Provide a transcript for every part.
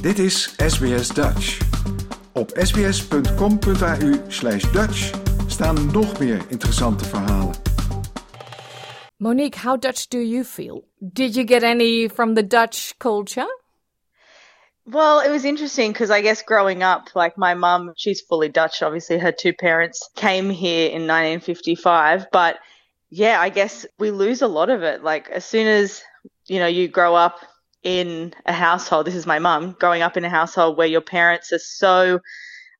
Dit is SBS Dutch. Op sbs.com.au slash Dutch staan nog meer interessante verhalen. Monique, how Dutch do you feel? Did you get any from the Dutch culture? Well, it was interesting because I guess growing up, like my mum, she's fully Dutch. Obviously, her two parents came here in 1955. But yeah, I guess we lose a lot of it. Like as soon as, you know, you grow up in a household, this is my mum, growing up in a household where your parents are so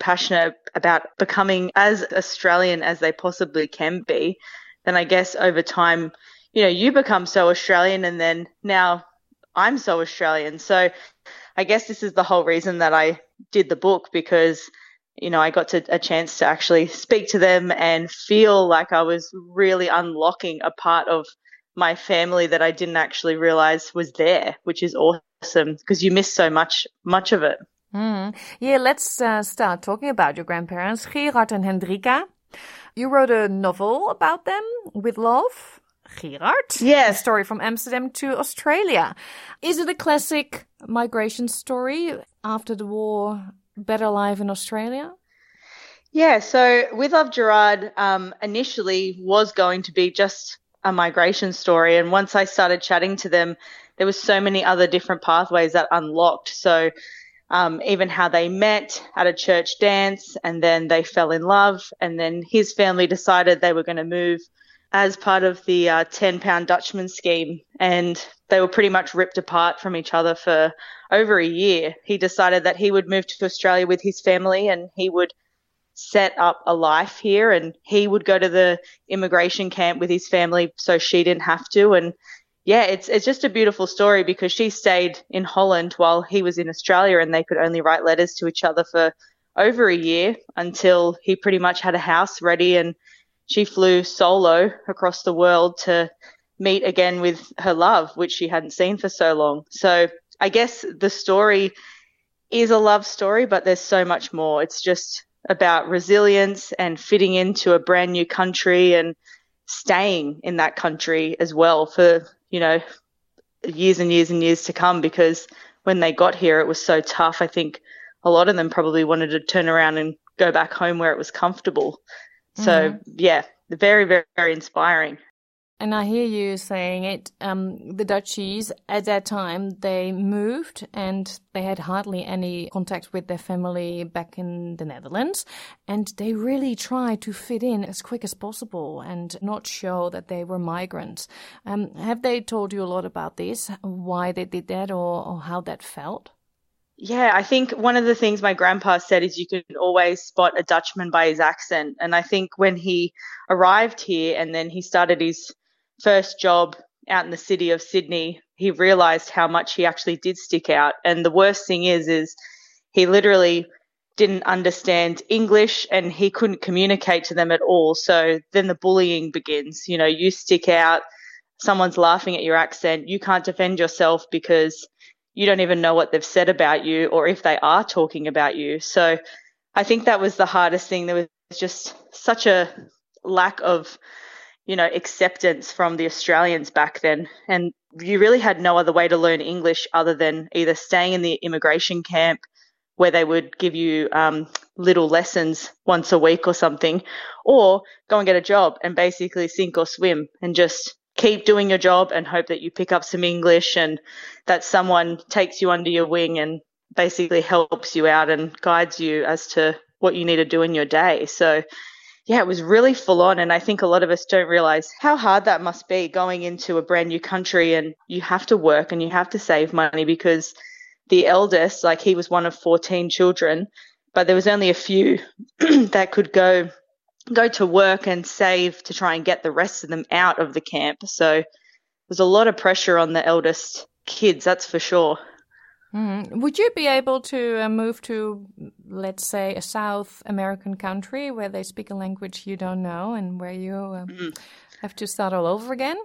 passionate about becoming as Australian as they possibly can be, then I guess over time, you know, you become so Australian and then now I'm so Australian. So I guess this is the whole reason that I did the book because you know I got to, a chance to actually speak to them and feel like I was really unlocking a part of my family that I didn't actually realize was there, which is awesome because you miss so much much of it. Mm. Yeah, let's uh, start talking about your grandparents, Gerard and Hendrika. You wrote a novel about them with love. Gerard. Yes. A story from Amsterdam to Australia. Is it a classic migration story after the war, better life in Australia? Yeah, so with Love Gerard um, initially was going to be just a migration story. And once I started chatting to them, there was so many other different pathways that unlocked. So um, even how they met at a church dance and then they fell in love and then his family decided they were going to move as part of the uh, 10 pound Dutchman scheme. And they were pretty much ripped apart from each other for over a year. He decided that he would move to Australia with his family and he would set up a life here and he would go to the immigration camp with his family so she didn't have to and yeah it's it's just a beautiful story because she stayed in Holland while he was in Australia and they could only write letters to each other for over a year until he pretty much had a house ready and she flew solo across the world to meet again with her love, which she hadn't seen for so long. So I guess the story is a love story, but there's so much more. It's just about resilience and fitting into a brand new country and staying in that country as well for, you know, years and years and years to come because when they got here, it was so tough. I think a lot of them probably wanted to turn around and go back home where it was comfortable. So mm-hmm. yeah, very, very, very inspiring. And I hear you saying it. Um, the Dutchies at that time they moved and they had hardly any contact with their family back in the Netherlands, and they really tried to fit in as quick as possible and not show that they were migrants. Um, have they told you a lot about this? Why they did that, or, or how that felt? Yeah, I think one of the things my grandpa said is you can always spot a Dutchman by his accent. And I think when he arrived here and then he started his first job out in the city of Sydney, he realized how much he actually did stick out. And the worst thing is, is he literally didn't understand English and he couldn't communicate to them at all. So then the bullying begins. You know, you stick out, someone's laughing at your accent, you can't defend yourself because you don't even know what they've said about you or if they are talking about you. So I think that was the hardest thing. There was just such a lack of, you know, acceptance from the Australians back then. And you really had no other way to learn English other than either staying in the immigration camp where they would give you um, little lessons once a week or something, or go and get a job and basically sink or swim and just keep doing your job and hope that you pick up some English and that someone takes you under your wing and basically helps you out and guides you as to what you need to do in your day. So, yeah, it was really full on. And I think a lot of us don't realize how hard that must be going into a brand new country and you have to work and you have to save money because the eldest, like he was one of 14 children, but there was only a few that could go go to work and save to try and get the rest of them out of the camp. So there's a lot of pressure on the eldest kids, that's for sure. Mm. Would you be able to uh, move to, let's say, a South American country where they speak a language you don't know and where you uh, mm. have to start all over again?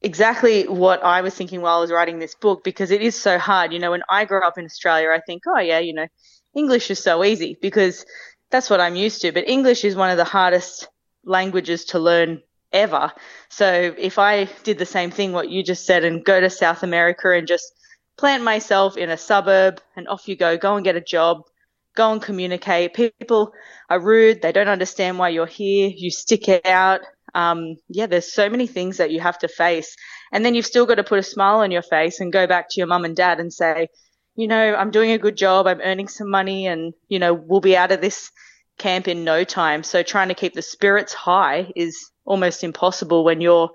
Exactly what I was thinking while I was writing this book because it is so hard. You know, when I grew up in Australia, I think, oh, yeah, you know, English is so easy because that's what I'm used to. But English is one of the hardest languages to learn ever. So if I did the same thing, what you just said, and go to South America and just plant myself in a suburb and off you go, go and get a job, go and communicate. People are rude. They don't understand why you're here. You stick it out. Um, yeah, there's so many things that you have to face. And then you've still got to put a smile on your face and go back to your mum and dad and say, you know, I'm doing a good job. I'm earning some money and, you know, we'll be out of this camp in no time. So trying to keep the spirits high is almost impossible when you're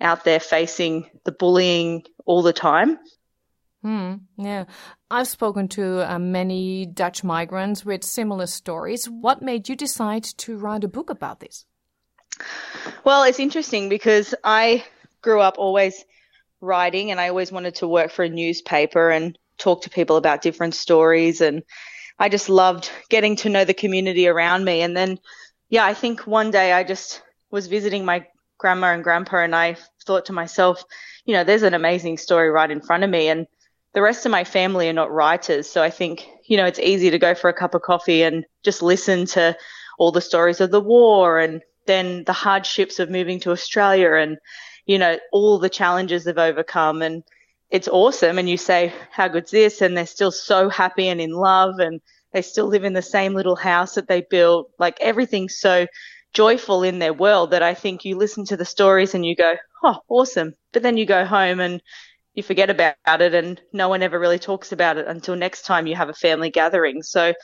out there facing the bullying all the time. Hmm, yeah. I've spoken to uh, many Dutch migrants with similar stories. What made you decide to write a book about this? Well, it's interesting because I grew up always writing and I always wanted to work for a newspaper and talk to people about different stories and I just loved getting to know the community around me. And then, yeah, I think one day I just was visiting my grandma and grandpa, and I thought to myself, you know, there's an amazing story right in front of me. And the rest of my family are not writers. So I think, you know, it's easy to go for a cup of coffee and just listen to all the stories of the war and then the hardships of moving to Australia and, you know, all the challenges they've overcome. And it's awesome. And you say, how good's this? And they're still so happy and in love and they still live in the same little house that they built. Like everything's so joyful in their world that I think you listen to the stories and you go, oh, awesome. But then you go home and you forget about it and no one ever really talks about it until next time you have a family gathering. So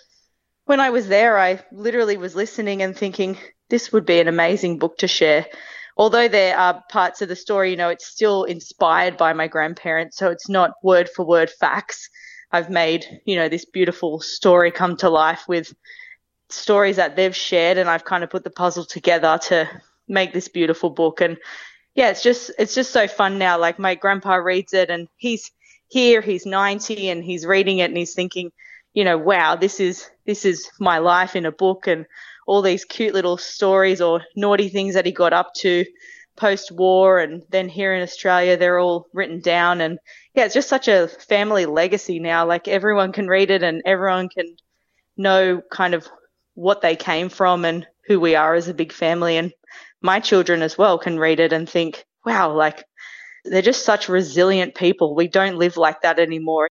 when I was there, I literally was listening and thinking, this would be an amazing book to share although there are parts of the story, you know, it's still inspired by my grandparents. So it's not word for word facts. I've made, you know, this beautiful story come to life with stories that they've shared and I've kind of put the puzzle together to make this beautiful book. And yeah, it's just, it's just so fun now. Like my grandpa reads it and he's here, he's 90 and he's reading it and he's thinking, you know, wow, this is, this is my life in a book. And all these cute little stories or naughty things that he got up to post war and then here in Australia they're all written down and yeah it's just such a family legacy now like everyone can read it and everyone can know kind of what they came from and who we are as a big family and my children as well can read it and think wow like they're just such resilient people we don't live like that anymore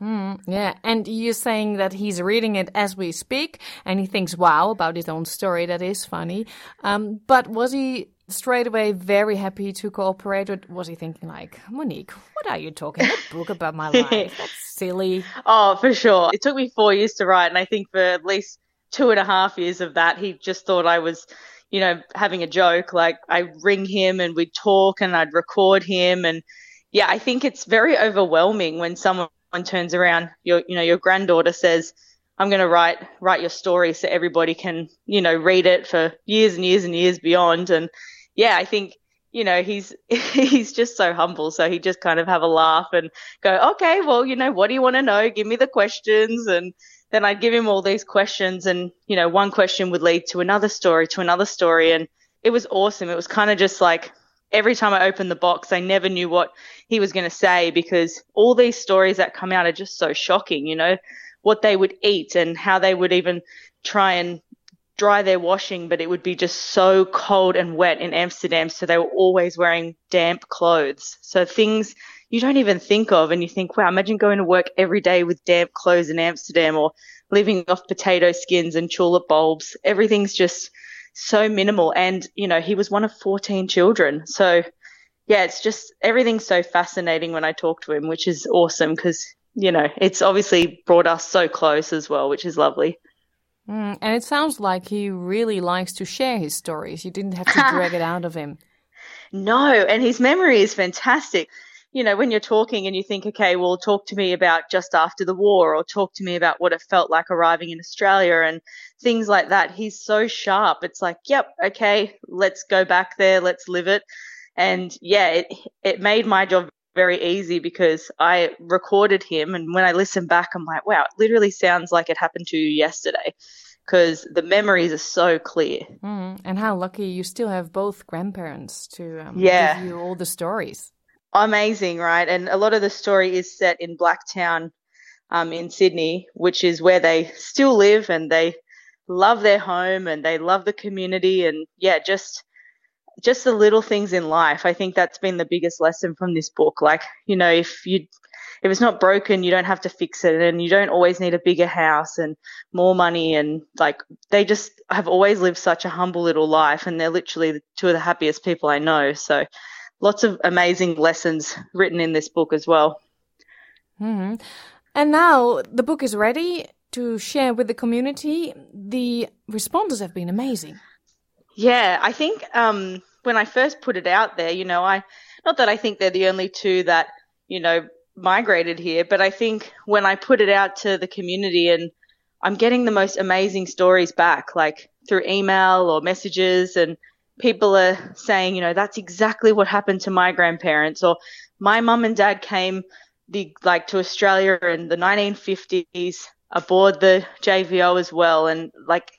Mm, yeah, and you're saying that he's reading it as we speak, and he thinks, "Wow!" about his own story. That is funny. Um, but was he straight away very happy to cooperate, or was he thinking like, "Monique, what are you talking? A book about my life? That's silly." Oh, for sure. It took me four years to write, and I think for at least two and a half years of that, he just thought I was you know, having a joke. Like I ring him and we'd talk and I'd record him. And yeah, I think it's very overwhelming when someone turns around, your you know your granddaughter says, "I'm going to write write your story so everybody can you know read it for years and years and years beyond." And yeah, I think you know he's he's just so humble, so he just kind of have a laugh and go, "Okay, well, you know, what do you want to know? Give me the questions." And then I'd give him all these questions, and you know, one question would lead to another story, to another story, and it was awesome. It was kind of just like every time I opened the box, I never knew what he was going to say because all these stories that come out are just so shocking, you know, what they would eat and how they would even try and dry their washing, but it would be just so cold and wet in Amsterdam. So they were always wearing damp clothes. So things you don't even think of and you think, wow, imagine going to work every day with damp clothes in Amsterdam or living off potato skins and tulip bulbs. Everything's just so minimal. And, you know, he was one of 14 children. So, yeah, it's just everything's so fascinating when I talk to him, which is awesome because, you know, it's obviously brought us so close as well, which is lovely. Mm, and it sounds like he really likes to share his stories. You didn't have to drag it out of him. No, and his memory is fantastic you know, when you're talking and you think, okay, well, talk to me about just after the war or talk to me about what it felt like arriving in Australia and things like that. He's so sharp. It's like, yep, okay, let's go back there, let's live it. And yeah, it, it made my job very easy because I recorded him. And when I listen back, I'm like, wow, it literally sounds like it happened to you yesterday because the memories are so clear. Mm, and how lucky you still have both grandparents to um, yeah. give you all the stories amazing, right? And a lot of the story is set in Blacktown um, in Sydney, which is where they still live and they love their home and they love the community and yeah, just just the little things in life. I think that's been the biggest lesson from this book. Like, you know, if you if it's not broken, you don't have to fix it, and you don't always need a bigger house and more money. And like they just have always lived such a humble little life, and they're literally two of the happiest people I know. So, lots of amazing lessons written in this book as well. Mm-hmm. And now the book is ready to share with the community. The responses have been amazing. Yeah, I think um, when I first put it out there, you know, I not that I think they're the only two that you know migrated here, but I think when I put it out to the community and I'm getting the most amazing stories back, like through email or messages, and people are saying, you know, that's exactly what happened to my grandparents, or my mum and dad came the like to Australia in the 1950s aboard the JVO as well, and like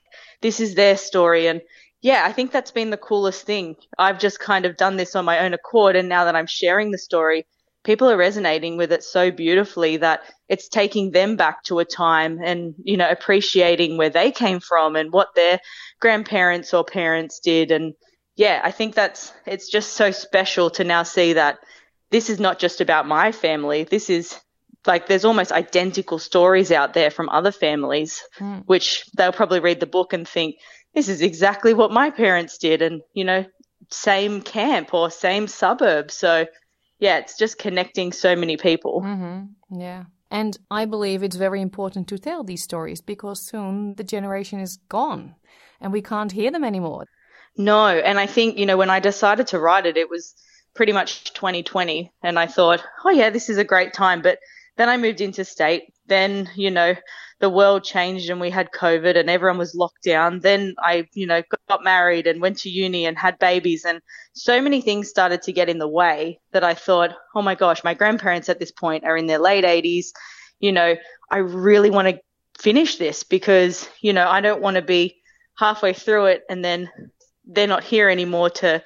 this is their story, and yeah, I think that's been the coolest thing. I've just kind of done this on my own accord, and now that I'm sharing the story, people are resonating with it so beautifully that it's taking them back to a time and you know appreciating where they came from and what their grandparents or parents did and yeah i think that's it's just so special to now see that this is not just about my family this is like there's almost identical stories out there from other families mm. which they'll probably read the book and think this is exactly what my parents did and you know same camp or same suburb so yeah, it's just connecting so many people. Mm-hmm. Yeah. And I believe it's very important to tell these stories because soon the generation is gone and we can't hear them anymore. No. And I think, you know, when I decided to write it, it was pretty much 2020. And I thought, oh, yeah, this is a great time. But then I moved into state. Then, you know, the world changed and we had COVID and everyone was locked down. Then I, you know, got married and went to uni and had babies and so many things started to get in the way that I thought, oh my gosh, my grandparents at this point are in their late 80s. You know, I really want to finish this because, you know, I don't want to be halfway through it and then they're not here anymore to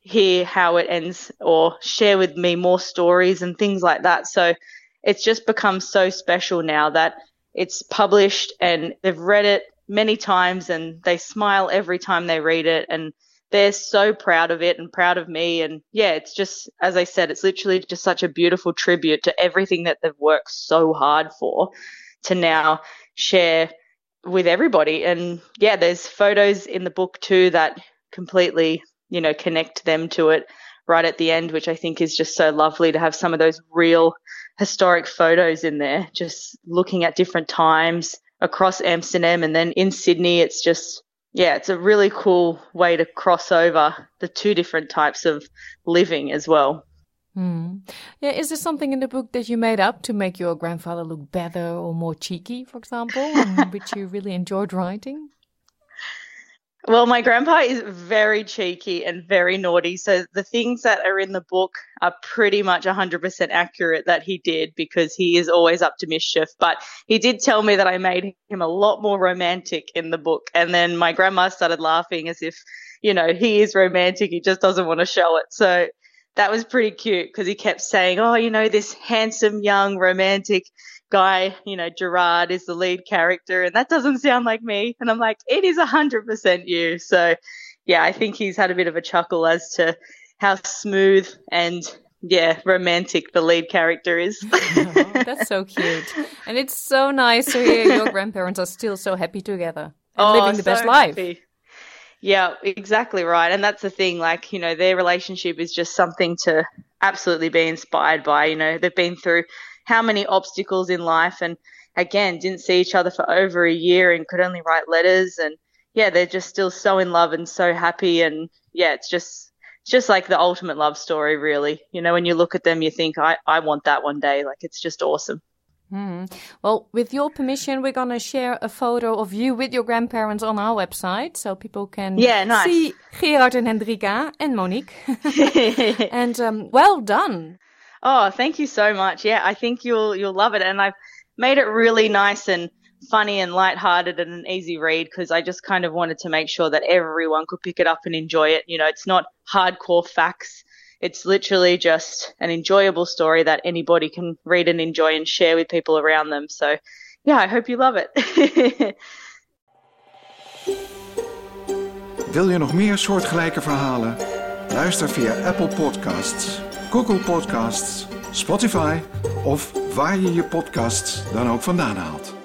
hear how it ends or share with me more stories and things like that. So it's just become so special now that it's published and they've read it many times and they smile every time they read it and they're so proud of it and proud of me and yeah it's just as i said it's literally just such a beautiful tribute to everything that they've worked so hard for to now share with everybody and yeah there's photos in the book too that completely you know connect them to it right at the end which i think is just so lovely to have some of those real historic photos in there, just looking at different times across Amsterdam and then in Sydney. It's just, yeah, it's a really cool way to cross over the two different types of living as well. Hmm. Yeah, is there something in the book that you made up to make your grandfather look better or more cheeky, for example, which you really enjoyed writing? Well, my grandpa is very cheeky and very naughty. So the things that are in the book are pretty much 100% accurate that he did because he is always up to mischief. But he did tell me that I made him a lot more romantic in the book. And then my grandma started laughing as if, you know, he is romantic. He just doesn't want to show it. So that was pretty cute because he kept saying, oh, you know, this handsome, young, romantic guy, you know, Gerard is the lead character, and that doesn't sound like me. And I'm like, it is 100% you. So, yeah, I think he's had a bit of a chuckle as to how smooth and yeah, romantic the lead character is. oh, that's so cute. And it's so nice to hear your grandparents are still so happy together and oh, living the so best life. Happy. Yeah, exactly right. And that's the thing, like, you know, their relationship is just something to absolutely be inspired by. You know, they've been through how many obstacles in life and again didn't see each other for over a year and could only write letters and yeah they're just still so in love and so happy and yeah it's just it's just like the ultimate love story really you know when you look at them you think i, I want that one day like it's just awesome Mm. Well, with your permission, we're going to share a photo of you with your grandparents on our website so people can yeah, nice. see Gerard and Hendrika and Monique. and um, well done. Oh, thank you so much. Yeah, I think you'll you'll love it, and I've made it really nice and funny and light-hearted and an easy read because I just kind of wanted to make sure that everyone could pick it up and enjoy it. You know, it's not hardcore facts. It's literally just an enjoyable story that anybody can read and enjoy and share with people around them. So, yeah, I hope you love it. Wil je nog meer soortgelijke verhalen? Luister via Apple Podcasts, Google Podcasts, Spotify of waar je je podcasts dan ook vandaan haalt.